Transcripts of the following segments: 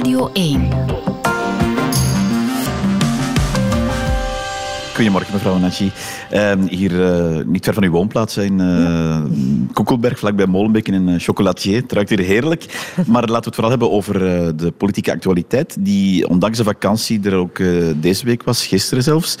Radio 1. Goedemorgen, mevrouw Nachi. Uh, hier uh, niet ver van uw woonplaats in uh, ja. Koekelberg, vlakbij Molenbeek, in een chocolatier. Het ruikt hier heerlijk. Maar laten we het vooral hebben over uh, de politieke actualiteit, die ondanks de vakantie er ook deze week was, gisteren zelfs.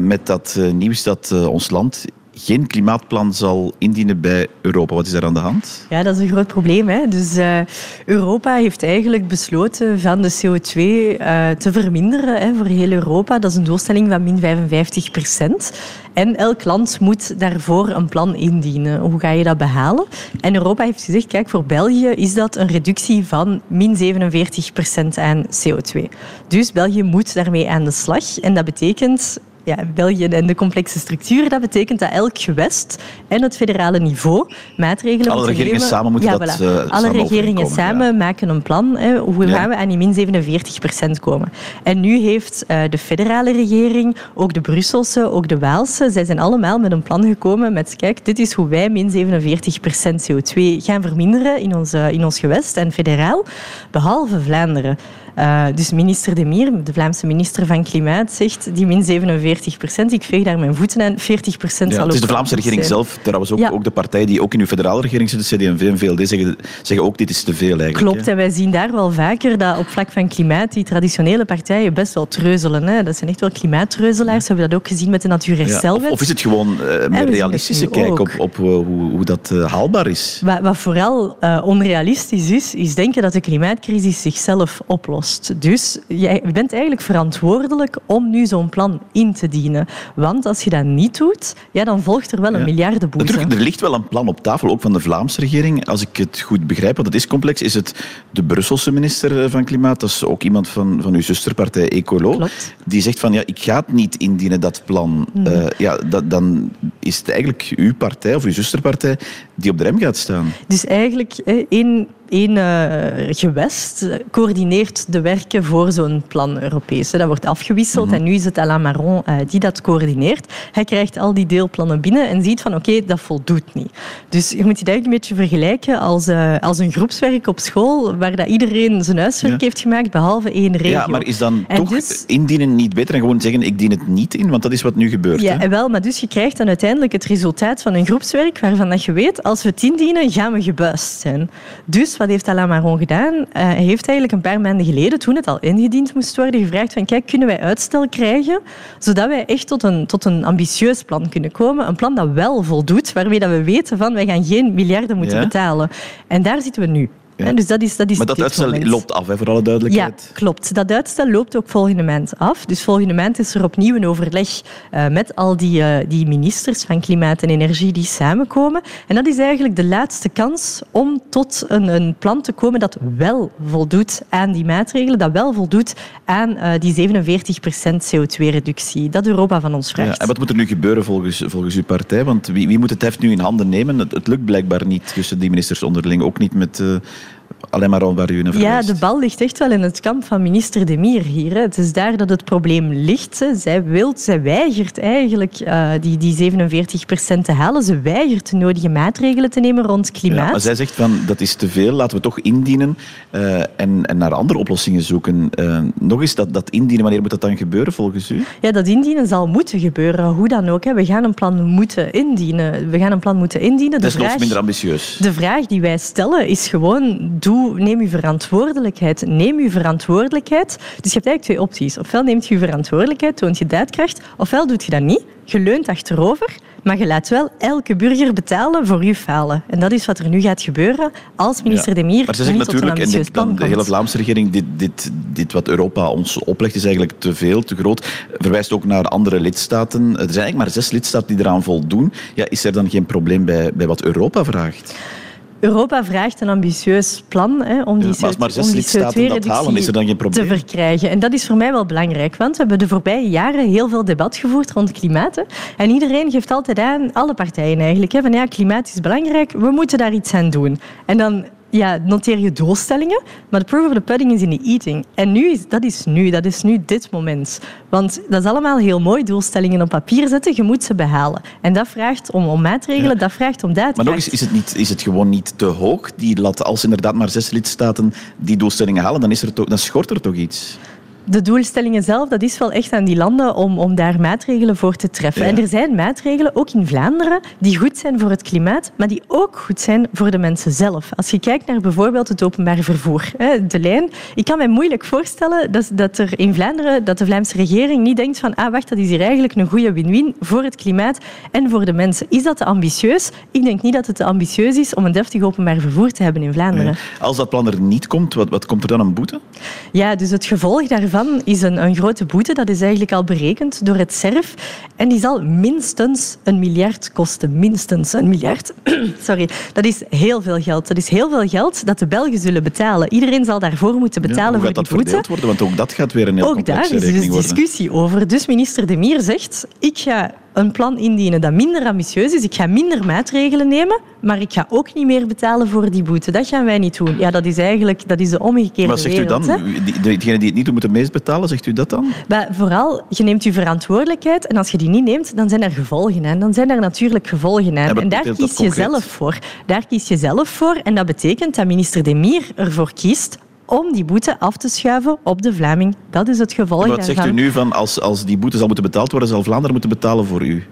met dat nieuws dat ons land geen klimaatplan zal indienen bij Europa. Wat is daar aan de hand? Ja, dat is een groot probleem. Hè? Dus uh, Europa heeft eigenlijk besloten van de CO2 uh, te verminderen hè, voor heel Europa. Dat is een doelstelling van min 55 procent. En elk land moet daarvoor een plan indienen. Hoe ga je dat behalen? En Europa heeft gezegd, kijk, voor België is dat een reductie van min 47 procent aan CO2. Dus België moet daarmee aan de slag. En dat betekent ja, België en de complexe structuur, dat betekent dat elk gewest en het federale niveau maatregelen Alle regeringen samen moeten ja, dat uh, Alle regeringen samen maken een plan. Hè, hoe gaan we aan die min 47 procent komen? En nu heeft uh, de federale regering, ook de Brusselse, ook de Waalse, zij zijn allemaal met een plan gekomen met kijk, dit is hoe wij min 47 procent CO2 gaan verminderen in ons, in ons gewest en federaal, behalve Vlaanderen. Uh, dus minister De Mier, de Vlaamse minister van Klimaat, zegt die min 47 procent. Ik veeg daar mijn voeten aan. 40 procent ja, zal Het is de Vlaamse regering zelf, trouwens ook, ja. ook de partij die ook in uw federale regering zit, de CD&V en VLD, zeggen, zeggen ook dit is te veel eigenlijk. Klopt, hè. en wij zien daar wel vaker dat op vlak van klimaat die traditionele partijen best wel treuzelen. Hè. Dat zijn echt wel klimaattreuzelaars. We hebben dat ook gezien met de natuurherstelwet. Ja, of, of, is het gewoon uh, een realistische kijk op, op uh, hoe, hoe, dat uh, haalbaar is? Wat, wat vooral onrealistisch is, is denken dat de klimaatcrisis zichzelf oplost. Dus jij bent eigenlijk verantwoordelijk om nu zo'n plan in te dienen. Want als je dat niet doet, ja, dan volgt er wel een ja. miljardenboete. Er ligt wel een plan op tafel, ook van de Vlaamse regering. Als ik het goed begrijp, want het is complex, is het de Brusselse minister van Klimaat. Dat is ook iemand van, van uw zusterpartij Ecolo. Klopt. Die zegt van, ja, ik ga het niet indienen, dat plan. Mm. Uh, ja, dat, dan is het eigenlijk uw partij of uw zusterpartij die op de rem gaat staan. Dus eigenlijk één één uh, gewest coördineert de werken voor zo'n plan Europees. Dat wordt afgewisseld mm -hmm. en nu is het Alain Marron uh, die dat coördineert. Hij krijgt al die deelplannen binnen en ziet van oké, okay, dat voldoet niet. Dus je moet je eigenlijk een beetje vergelijken als, uh, als een groepswerk op school waar dat iedereen zijn huiswerk ja. heeft gemaakt behalve één regio. Ja, maar is dan en toch dus, indienen niet beter dan gewoon zeggen ik dien het niet in? Want dat is wat nu gebeurt. Ja, hè? wel, maar dus je krijgt dan uiteindelijk het resultaat van een groepswerk waarvan dat je weet als we het indienen gaan we gebuist zijn. Dus wat heeft Alain Marron gedaan? Uh, hij heeft eigenlijk een paar maanden geleden, toen het al ingediend moest worden, gevraagd van kijk, kunnen wij uitstel krijgen, zodat wij echt tot een, tot een ambitieus plan kunnen komen. Een plan dat wel voldoet, waarmee dat we weten van wij gaan geen miljarden moeten ja. betalen. En daar zitten we nu. Ja. Dus dat is, dat is maar dat uitstel moment. loopt af, hè, voor alle duidelijkheid. Ja, klopt. Dat uitstel loopt ook volgende maand af. Dus volgende maand is er opnieuw een overleg uh, met al die, uh, die ministers van Klimaat en Energie die samenkomen. En dat is eigenlijk de laatste kans om tot een, een plan te komen dat wel voldoet aan die maatregelen, dat wel voldoet aan uh, die 47% CO2-reductie. Dat Europa van ons vraagt. Ja, en wat moet er nu gebeuren volgens, volgens uw partij? Want wie, wie moet het heft nu in handen nemen? Het, het lukt blijkbaar niet tussen die ministers onderling, ook niet met alleen maar waar u naar Ja, de bal ligt echt wel in het kamp van minister De Mier hier. Hè. Het is daar dat het probleem ligt. Hè. Zij wilt, zij weigert eigenlijk uh, die, die 47 procent te halen. Ze weigert de nodige maatregelen te nemen rond klimaat. Ja, maar zij zegt van dat is te veel, laten we toch indienen uh, en, en naar andere oplossingen zoeken. Uh, nog eens, dat, dat indienen, wanneer moet dat dan gebeuren volgens u? Ja, dat indienen zal moeten gebeuren, hoe dan ook. Hè. We gaan een plan moeten indienen. We gaan een plan moeten indienen. De vraag, minder ambitieus. De vraag die wij stellen is gewoon, doe, neem uw verantwoordelijkheid. Neem uw verantwoordelijkheid. Dus je hebt eigenlijk twee opties. Ofwel neemt je verantwoordelijkheid, toont je daadkracht, ofwel doet je dat niet. Je leunt achterover, maar je laat wel elke burger betalen voor je falen. En dat is wat er nu gaat gebeuren als minister ja. De Mier maar ze zegt natuurlijk, en dan de hele Vlaamse regering, dit, dit, dit wat Europa ons oplegt is eigenlijk te veel, te groot. Verwijst ook naar andere lidstaten. Er zijn eigenlijk maar zes lidstaten die eraan voldoen. Ja, is er dan geen probleem bij, bij wat Europa vraagt? Europa vraagt een ambitieus plan hè, om die, ja, maar om die CO2-reductie te verkrijgen. En dat is voor mij wel belangrijk, want we hebben de voorbije jaren heel veel debat gevoerd rond klimaat. Hè. En iedereen geeft altijd aan, alle partijen eigenlijk, hè, van ja, klimaat is belangrijk, we moeten daar iets aan doen. En dan ja, noteer je doelstellingen, maar de proof of the pudding is in the eating. En nu is, dat is nu, dat is nu dit moment. Want dat is allemaal heel mooi, doelstellingen op papier zetten, je moet ze behalen. En dat vraagt om, om maatregelen, dat vraagt om daad. Maar nog eens, is het, niet, is het gewoon niet te hoog, die lat? Als inderdaad maar zes lidstaten die doelstellingen halen, dan, is er toch, dan schort er toch iets? De doelstellingen zelf, dat is wel echt aan die landen om, om daar maatregelen voor te treffen. En er zijn maatregelen, ook in Vlaanderen, die goed zijn voor het klimaat, maar die ook goed zijn voor de mensen zelf. Als je kijkt naar bijvoorbeeld het openbaar vervoer, de lijn. Ik kan me moeilijk voorstellen dat, dat er in Vlaanderen, dat de Vlaamse regering niet denkt van, ah wacht, dat is hier eigenlijk een goede win-win voor het klimaat en voor de mensen. Is dat te ambitieus? Ik denk niet dat het te ambitieus is om een deftig openbaar vervoer te hebben in Vlaanderen. Als dat plan er niet komt, wat, wat komt er dan een boete? Ja, dus het gevolg daarvan is een, een grote boete. Dat is eigenlijk al berekend door het CERF. En die zal minstens een miljard kosten. Minstens een miljard. Sorry. Dat is heel veel geld. Dat is heel veel geld dat de Belgen zullen betalen. Iedereen zal daarvoor moeten betalen voor die boete. Dat verdeeld worden? Want ook dat gaat weer een heel Ook daar is dus discussie over. Dus minister De Mier zegt, ik ga een plan indienen dat minder ambitieus is. Ik ga minder maatregelen nemen, maar ik ga ook niet meer betalen voor die boete. Dat gaan wij niet doen. Ja, dat is eigenlijk dat is de omgekeerde Wat zegt u dan? Degenen die het niet doen, moeten meest betalen. Zegt u dat dan? Maar vooral, je neemt je verantwoordelijkheid en als je die niet neemt, dan zijn er gevolgen aan. Dan zijn er natuurlijk gevolgen aan. en daar kies je zelf voor. Daar kies je zelf voor en dat betekent dat minister Demir ervoor kiest om die boete af te schuiven op de Vlaming. Dat is het gevolg wat zegt u nu van als, als die boete zal moeten betaald worden, zal Vlaanderen moeten betalen voor u?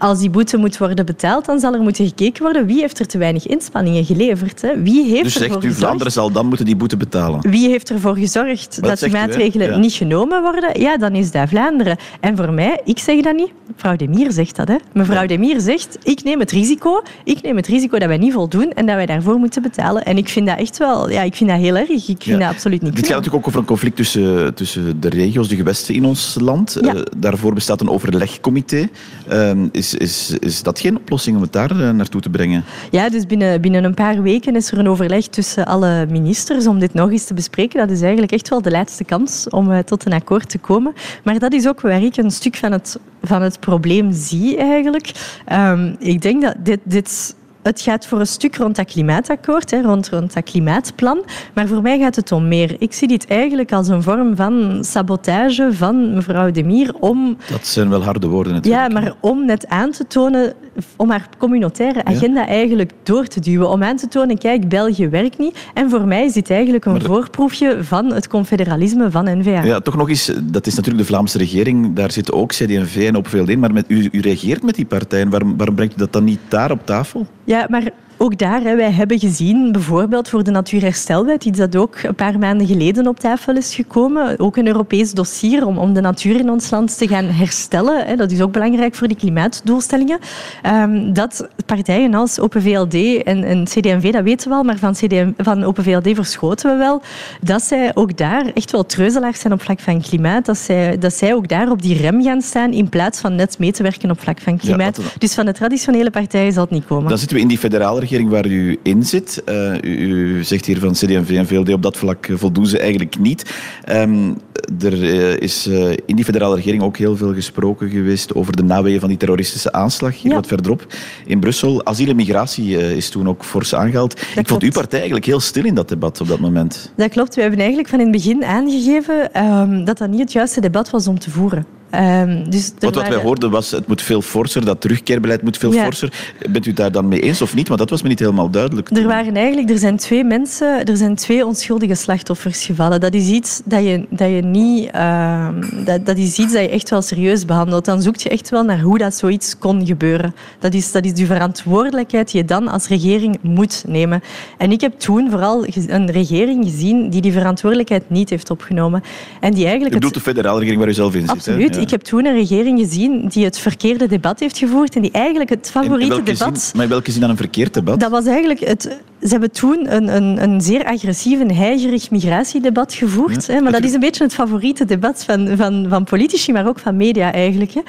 Als die boete moet worden betaald, dan zal er moeten gekeken worden wie heeft er te weinig inspanningen geleverd. Hè? Wie heeft dus zegt u. Vlaanderen zal dan moeten die boete betalen? Wie heeft ervoor gezorgd dat die maatregelen niet genomen worden? Ja, dan is dat Vlaanderen. En voor mij, ik zeg dat niet. Mevrouw Demir zegt dat. Hè? Mevrouw Demir zegt, ik neem het risico. Ik neem het risico dat wij niet voldoen en dat wij daarvoor moeten betalen. En ik vind dat echt wel, ja, ik vind dat heel erg. Ik vind dat absoluut niet Dit gaat natuurlijk ook over een conflict tussen, tussen de regio's, de gewesten in ons land. Uh, daarvoor bestaat een overlegcomité. Uh, is, is, is dat geen oplossing om het daar uh, naartoe te brengen? Ja, dus binnen, binnen een paar weken is er een overleg tussen alle ministers om dit nog eens te bespreken. Dat is eigenlijk echt wel de laatste kans om uh, tot een akkoord te komen. Maar dat is ook waar ik een stuk van het, van het probleem zie eigenlijk. Um, ik denk dat dit, dit het gaat voor een stuk rond dat klimaatakkoord, hè, rond, rond dat klimaatplan. Maar voor mij gaat het om meer. Ik zie dit eigenlijk als een vorm van sabotage van mevrouw Demir om... Dat zijn wel harde woorden natuurlijk. Ja, maar om net aan te tonen, om haar communautaire agenda ja. eigenlijk door te duwen. Om aan te tonen, kijk, België werkt niet. En voor mij is dit eigenlijk een voorproefje van het confederalisme van N-VA. Ja, toch nog eens, dat is natuurlijk de Vlaamse regering. Daar zitten ook CD&V en op veel in. Maar met, u, u reageert met die partijen. Waarom, waarom brengt u dat dan niet daar op tafel? Ja, maar ook daar, hè, wij hebben gezien, bijvoorbeeld voor de Natuurherstelwet, iets dat ook een paar maanden geleden op tafel is gekomen, ook een Europees dossier om, om de natuur in ons land te gaan herstellen. Hè, dat is ook belangrijk voor die klimaatdoelstellingen. Um, dat partijen als Open VLD en, en CD&V, dat weten we wel, maar van, CDM, van Open VLD verschoten we wel, dat zij ook daar echt wel treuzelaars zijn op vlak van klimaat, dat zij, dat zij ook daar op die rem gaan staan in plaats van net mee te werken op vlak van klimaat. Ja, dus van de traditionele partijen zal het niet komen. Dan zitten we in die federale regering waar u in zit. Uh, u, u, zegt hier van CD&V en VLD, op dat vlak voldoen ze eigenlijk niet. Um, er uh, is in die federale regering ook heel veel gesproken geweest over de naweeën van die terroristische aanslag, hier ja. wat verderop in Brussel. Asiel en migratie is toen ook fors aangehaald. Dat Ik klopt. vond uw partij eigenlijk heel stil in dat debat op dat moment. Dat klopt. We hebben eigenlijk van in het begin aangegeven um, dat dat niet het juiste debat was om te voeren. Um, dus wat wij hoorden was, het moet veel forser, dat terugkeerbeleid moet veel ja. forser. Bent u daar dan mee eens of niet? Want dat was me niet helemaal duidelijk. Er waren eigenlijk, er zijn twee mensen, er zijn twee onschuldige slachtoffers gevallen. Dat is iets dat je, dat je niet, uh, dat, dat is iets dat je echt wel serieus behandelt. Dan zoek je echt wel naar hoe dat zoiets kon gebeuren. Dat is, dat is de verantwoordelijkheid die je dan als regering moet nemen. En ik heb toen vooral een regering gezien die die verantwoordelijkheid niet heeft opgenomen. En die eigenlijk u bedoelt het... de federale regering waar u zelf in zit? Absoluut. Ik heb toen een regering gezien die het verkeerde debat heeft gevoerd en die eigenlijk het favoriete in debat... Zin, maar in welke zin dan een verkeerd debat? Dat was eigenlijk het... Ze hebben toen een, een, een zeer agressief en heigerig migratiedebat gevoerd. Ja, hè, maar dat is een beetje het favoriete debat van, van, van politici, maar ook van media eigenlijk. Hè.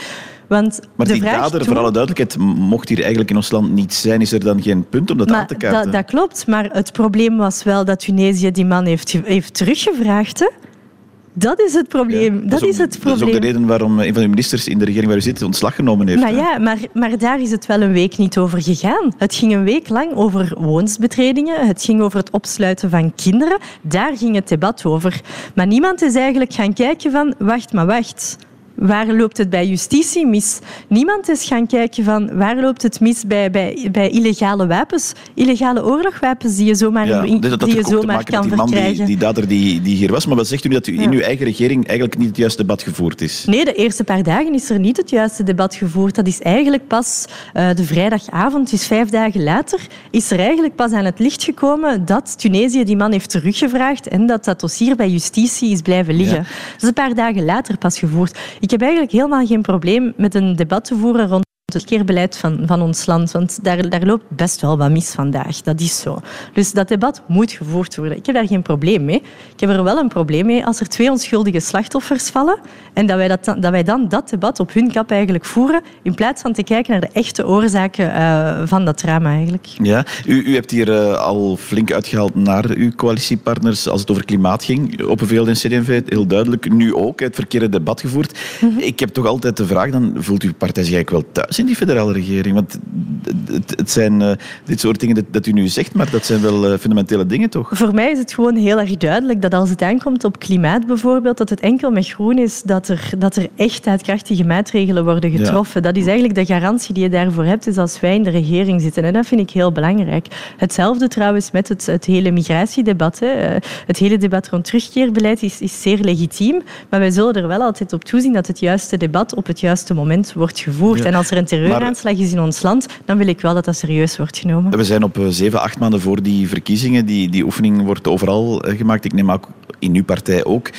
Want maar de die vraag dader, toen... voor alle duidelijkheid, mocht hier eigenlijk in ons land niet zijn. Is er dan geen punt om dat maar aan te kaarten? Dat, dat klopt, maar het probleem was wel dat Tunesië die man heeft, heeft teruggevraagd. Hè? Dat is het probleem. dat, is, het probleem. Dat is ook de reden waarom een van de ministers in de regering waar u zit ontslag genomen heeft. Maar ja, maar, maar daar is het wel een week niet over gegaan. Het ging een week lang over woonsbetredingen. Het ging over het opsluiten van kinderen. Daar ging het debat over. Maar niemand is eigenlijk gaan kijken van, wacht maar wacht waar loopt het bij justitie mis? Niemand is gaan kijken van waar loopt het mis bij, bij, bij illegale wapens, illegale oorlogwapens die je zomaar, ja, die je zomaar kan die verkrijgen. Die, die dader die, die hier was, maar wat zegt u dat u in uw eigen regering eigenlijk niet het juiste debat gevoerd is? Nee, de eerste paar dagen is er niet het juiste debat gevoerd. Dat is eigenlijk pas uh, de vrijdagavond, dus vijf dagen later, is er eigenlijk pas aan het licht gekomen dat Tunesië die man heeft teruggevraagd en dat dat dossier bij justitie is blijven liggen. Ja. Dat is een paar dagen later pas gevoerd. Ik heb eigenlijk helemaal geen probleem met een debat te voeren rond het keerbeleid van, van ons land. Want daar, daar loopt best wel wat mis vandaag. Dat is zo. Dus dat debat moet gevoerd worden. Ik heb daar geen probleem mee. Ik heb er wel een probleem mee als er twee onschuldige slachtoffers vallen en dat wij, dat, dat wij dan dat debat op hun kap eigenlijk voeren in plaats van te kijken naar de echte oorzaken uh, van dat drama eigenlijk. Ja, u, u hebt hier uh, al flink uitgehaald naar uw coalitiepartners als het over klimaat ging. Op een en CD&V heel duidelijk. Nu ook het verkeerde debat gevoerd. Mm -hmm. Ik heb toch altijd de vraag, dan voelt uw partij zich eigenlijk wel thuis in die federale regering? Want het, het zijn uh, dit soort dingen dat, dat, u nu zegt, maar dat zijn wel uh, fundamentele dingen, toch? Voor mij is het gewoon heel erg duidelijk dat als het aankomt op klimaat bijvoorbeeld, dat het enkel met groen is dat er, dat er echt uitkrachtige maatregelen worden getroffen. Ja. Dat is eigenlijk de garantie die je daarvoor hebt, is als wij in de regering zitten. En dat vind ik heel belangrijk. Hetzelfde trouwens met het, het hele migratiedebat. Hè. Eh, het hele debat rond terugkeerbeleid is, is zeer legitiem, maar wij zullen er wel altijd op toezien dat het juiste debat op het juiste moment wordt gevoerd. Ja. En als er een terreuraanslag is in ons land, dan wil ik wel dat dat serieus wordt genomen. We zijn op zeven, acht maanden voor die verkiezingen. Die, die oefening wordt overal gemaakt. Ik neem ook in uw partij ook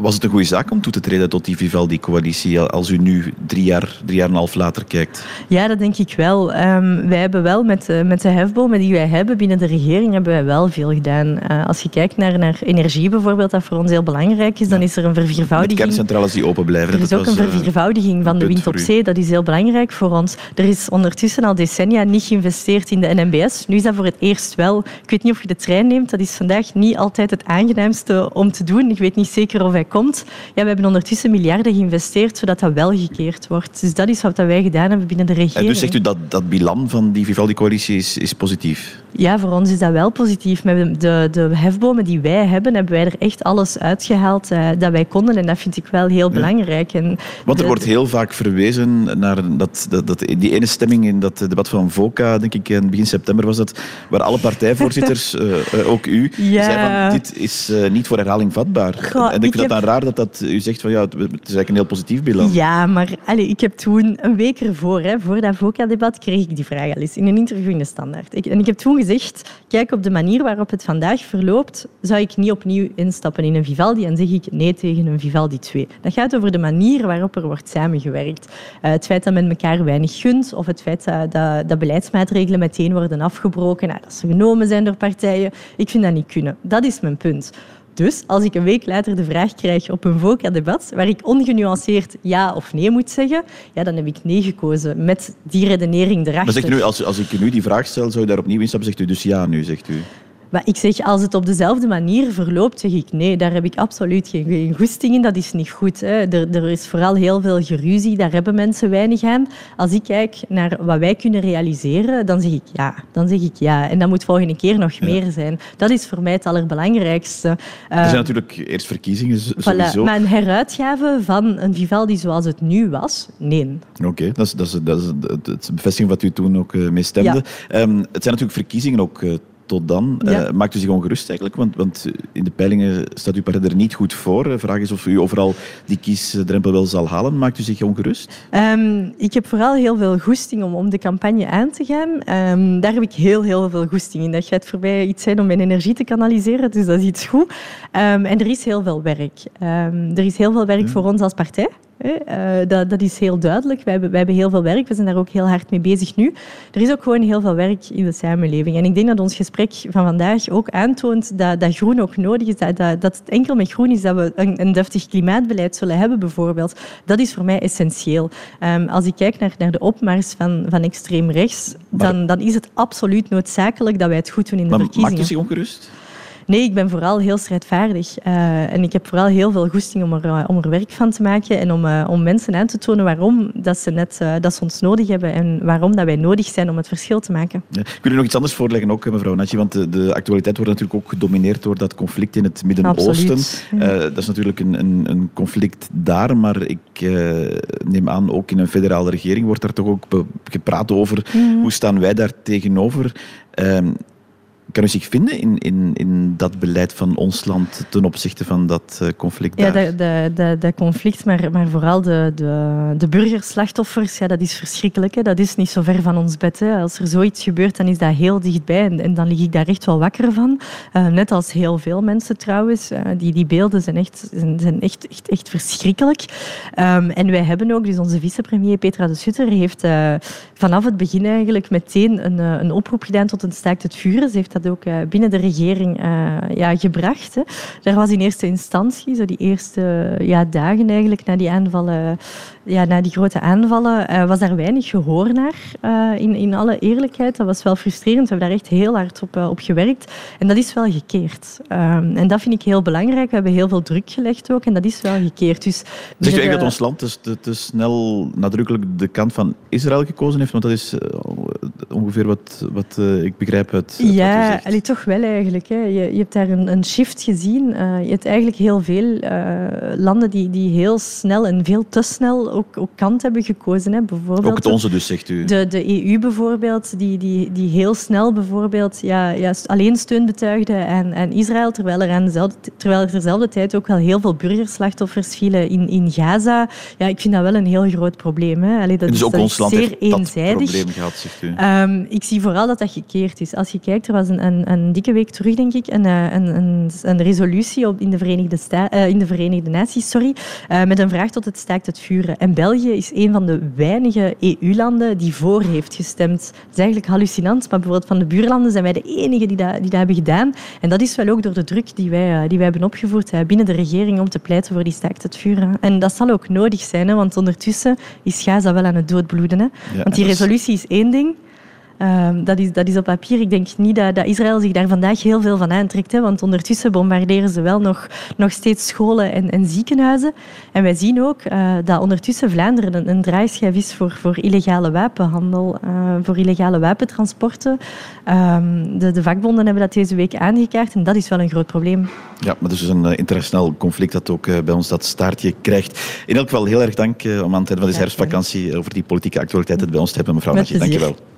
was het een goede zaak om toe te treden tot die Vivaldi-coalitie als u nu drie jaar, drie jaar en een half later kijkt? Ja, dat denk ik wel. Um, wij hebben wel met, uh, met de hefbomen die wij hebben binnen de regering hebben wij wel veel gedaan. Uh, als je kijkt naar, naar energie bijvoorbeeld, dat voor ons heel belangrijk is, dan is er een verviervoudiging. Met kerncentrales die open blijven. Er is ook was, een verviervoudiging van de wind op zee. Dat is heel belangrijk voor ons. Er is ondertussen al decennia niet geïnvesteerd in de NMBS. Nu is dat voor het eerst wel. Ik weet niet of je de trein neemt. Dat is vandaag niet altijd het aangenaamste om te doen. Ik weet niet zeker of hij komt. Ja, we hebben ondertussen miljarden geïnvesteerd zodat dat wel gekeerd wordt. Dus dat is wat wij gedaan hebben binnen de regering. En dus zegt u dat dat bilan van die Vivaldi-coalitie is, is positief? Ja, voor ons is dat wel positief. Met de, de hefbomen die wij hebben, hebben wij er echt alles uitgehaald uh, dat wij konden. En dat vind ik wel heel belangrijk. En Want er wordt heel vaak verwezen naar dat, dat, dat, die ene stemming in dat debat van VOCA, denk ik, in begin september was dat, waar alle partijvoorzitters, uh, uh, ook u, ja. zeiden van dit is niet voor herhaling vatbaar. Goh, en ik vind dat dan raar dat, dat u zegt van ja, het is eigenlijk een heel positief bilan. Ja, maar allez, ik heb toen een week ervoor, hè, voor dat VOCA-debat, kreeg ik die vraag al eens in een interview in de Standaard. Ik, en ik heb toen gezegd, kijk, op de manier waarop het vandaag verloopt, zou ik niet opnieuw instappen in een Vivaldi en zeg ik nee tegen een Vivaldi 2. Dat gaat over de manier waarop er wordt samengewerkt. Uh, het feit dat men elkaar weinig gunt of het feit dat, dat, beleidsmaatregelen meteen worden afgebroken, nou, dat ze genomen zijn door partijen. Ik vind dat niet kunnen. Dat is mijn punt. Dus als ik een week later de vraag krijg op een VOCA-debat, waar ik ongenuanceerd ja of nee moet zeggen, ja, dan heb ik nee gekozen met die redenering erachter. Maar zegt u nu, als, als ik nu die vraag stel, zou je daar opnieuw instappen? Zegt u dus ja nu, zegt u? Maar ik zeg, als het op dezelfde manier verloopt, zeg ik nee, daar heb ik absoluut geen, geen goesting in. Dat is niet goed. Hè. Er, er, is vooral heel veel geruzie, daar hebben mensen weinig aan. Als ik kijk naar wat wij kunnen realiseren, dan zeg ik ja. Dan zeg ik ja. En dat moet volgende keer nog ja. meer zijn. Dat is voor mij het allerbelangrijkste. Er zijn uh, natuurlijk eerst verkiezingen, sowieso. Voilà. Maar een heruitgave van een Vivaldi zoals het nu was, nee. Oké, okay. dat, is, dat, is, dat is de bevestiging wat u toen ook mee stemde. Ja. Um, het zijn natuurlijk verkiezingen ook uh, tot dan. Ja. Uh, maakt u zich ongerust eigenlijk? Want, want, in de peilingen staat uw partij er niet goed voor. De vraag is of u overal die kiesdrempel wel zal halen. Maakt u zich ongerust? Um, ik heb vooral heel veel goesting om, om de campagne aan te gaan. Um, daar heb ik heel, heel veel goesting in. Dat gaat voor mij iets zijn om mijn energie te kanaliseren, dus dat is iets goed. Um, en er is heel veel werk. er is heel veel werk ja. voor ons als partij. Uh, dat, dat, is heel duidelijk. Wij hebben, wij hebben heel veel werk. We zijn daar ook heel hard mee bezig nu. Er is ook gewoon heel veel werk in de samenleving. En ik denk dat ons gesprek van vandaag ook aantoont dat, dat groen ook nodig is. Dat, dat, dat, het enkel met groen is dat we een, een deftig klimaatbeleid zullen hebben, bijvoorbeeld. Dat is voor mij essentieel. Um, als ik kijk naar, naar de opmars van, van extreem rechts, dan, dan is het absoluut noodzakelijk dat wij het goed doen in de maar verkiezingen. Maakt u zich ongerust? Nee, ik ben vooral heel strijdvaardig. Uh, en ik heb vooral heel veel goesting om er, om er werk van te maken en om, uh, om mensen aan te tonen waarom dat ze, net, dat ze ons nodig hebben en waarom dat wij nodig zijn om het verschil te maken. Ja. Ik wil u nog iets anders voorleggen ook, mevrouw Natje, want de, de, actualiteit wordt natuurlijk ook gedomineerd door dat conflict in het Midden-Oosten. dat is natuurlijk een, een, een, conflict daar, maar ik neem aan ook in een federale regering wordt daar toch ook gepraat over mm. hoe staan wij daar tegenover. Um, kan u zich vinden in, in, in dat beleid van ons land ten opzichte van dat uh, conflict daar? Ja, dat, dat, dat, conflict, maar, maar vooral de, de, de burgerslachtoffers, ja, dat is verschrikkelijk. Hè. Dat is niet zo ver van ons bed. Hè. Als er zoiets gebeurt, dan is dat heel dichtbij en, en dan lig ik daar echt wel wakker van. Uh, net als heel veel mensen trouwens. Uh, die, die beelden zijn echt, zijn, zijn echt, echt, echt verschrikkelijk. Um, en wij hebben ook, dus onze vicepremier Petra de Sutter heeft vanaf het begin eigenlijk meteen een, een oproep gedaan tot een staakt het vuren. Ze heeft dat ook uh, binnen de regering uh, ja, gebracht. Hè. Daar was in eerste instantie, zo die eerste ja, dagen eigenlijk na die aanvallen, ja, na die grote aanvallen, uh, was daar weinig gehoor naar. in, in alle eerlijkheid, dat was wel frustrerend. We hebben daar echt heel hard op, op gewerkt. En dat is wel gekeerd. Um, en dat vind ik heel belangrijk. We hebben heel veel druk gelegd ook en dat is wel gekeerd. Dus Zeg je dat ons land te, te, te, snel nadrukkelijk de kant van Israël gekozen heeft? Want dat is ongeveer wat, wat ik begrijp uit, ja, allee, toch wel eigenlijk. Hè. Je, je hebt daar een, een shift gezien. Uh, je hebt eigenlijk heel veel uh, landen die, die heel snel en veel te snel ook, ook kant hebben gekozen. Hè. Bijvoorbeeld ook het onze dus, zegt u? De, de EU bijvoorbeeld, die, die, die heel snel bijvoorbeeld ja, ja, alleen steun betuigde aan, aan Israël, terwijl er, aan dezelfde, terwijl er dezelfde tijd ook wel heel veel burgerslachtoffers vielen in, in Gaza. Ja, ik vind dat wel een heel groot probleem. Hè. Allee, dat dus is, ook ons land zeer heeft eenzijdig. dat probleem gehad, zegt u? Um, ik zie vooral dat dat gekeerd is. Als je kijkt, er was een, een, een dikke week terug, denk ik, een, een, een, een resolutie op, in, de Verenigde Sta uh, in de Verenigde Naties sorry, uh, met een vraag tot het staakt het vuren. En België is een van de weinige EU-landen die voor heeft gestemd. Dat is eigenlijk hallucinant, maar bijvoorbeeld van de buurlanden zijn wij de enige die dat, die dat hebben gedaan. En dat is wel ook door de druk die wij, uh, die wij hebben opgevoerd binnen de regering om te pleiten voor die staakt het vuren. En dat zal ook nodig zijn, hè, want ondertussen is Gaza wel aan het doodbloeden. Hè. Ja, want die resolutie is één ding, Um, dat, is, dat is op papier. Ik denk niet dat, dat Israël zich daar vandaag heel veel van aantrekt. Hè, want ondertussen bombarderen ze wel nog, nog steeds scholen en, en ziekenhuizen. En wij zien ook uh, dat ondertussen Vlaanderen een, een draaischijf is voor, voor illegale wapenhandel, uh, voor illegale wapentransporten. Um, de, de vakbonden hebben dat deze week aangekaart en dat is wel een groot probleem. Ja, maar dus een uh, internationaal conflict dat ook bij ons dat staartje krijgt. In elk geval heel erg dank om aan het einde van deze herfstvakantie over die politieke actualiteit het bij ons te hebben, mevrouw Natje. Dank je wel.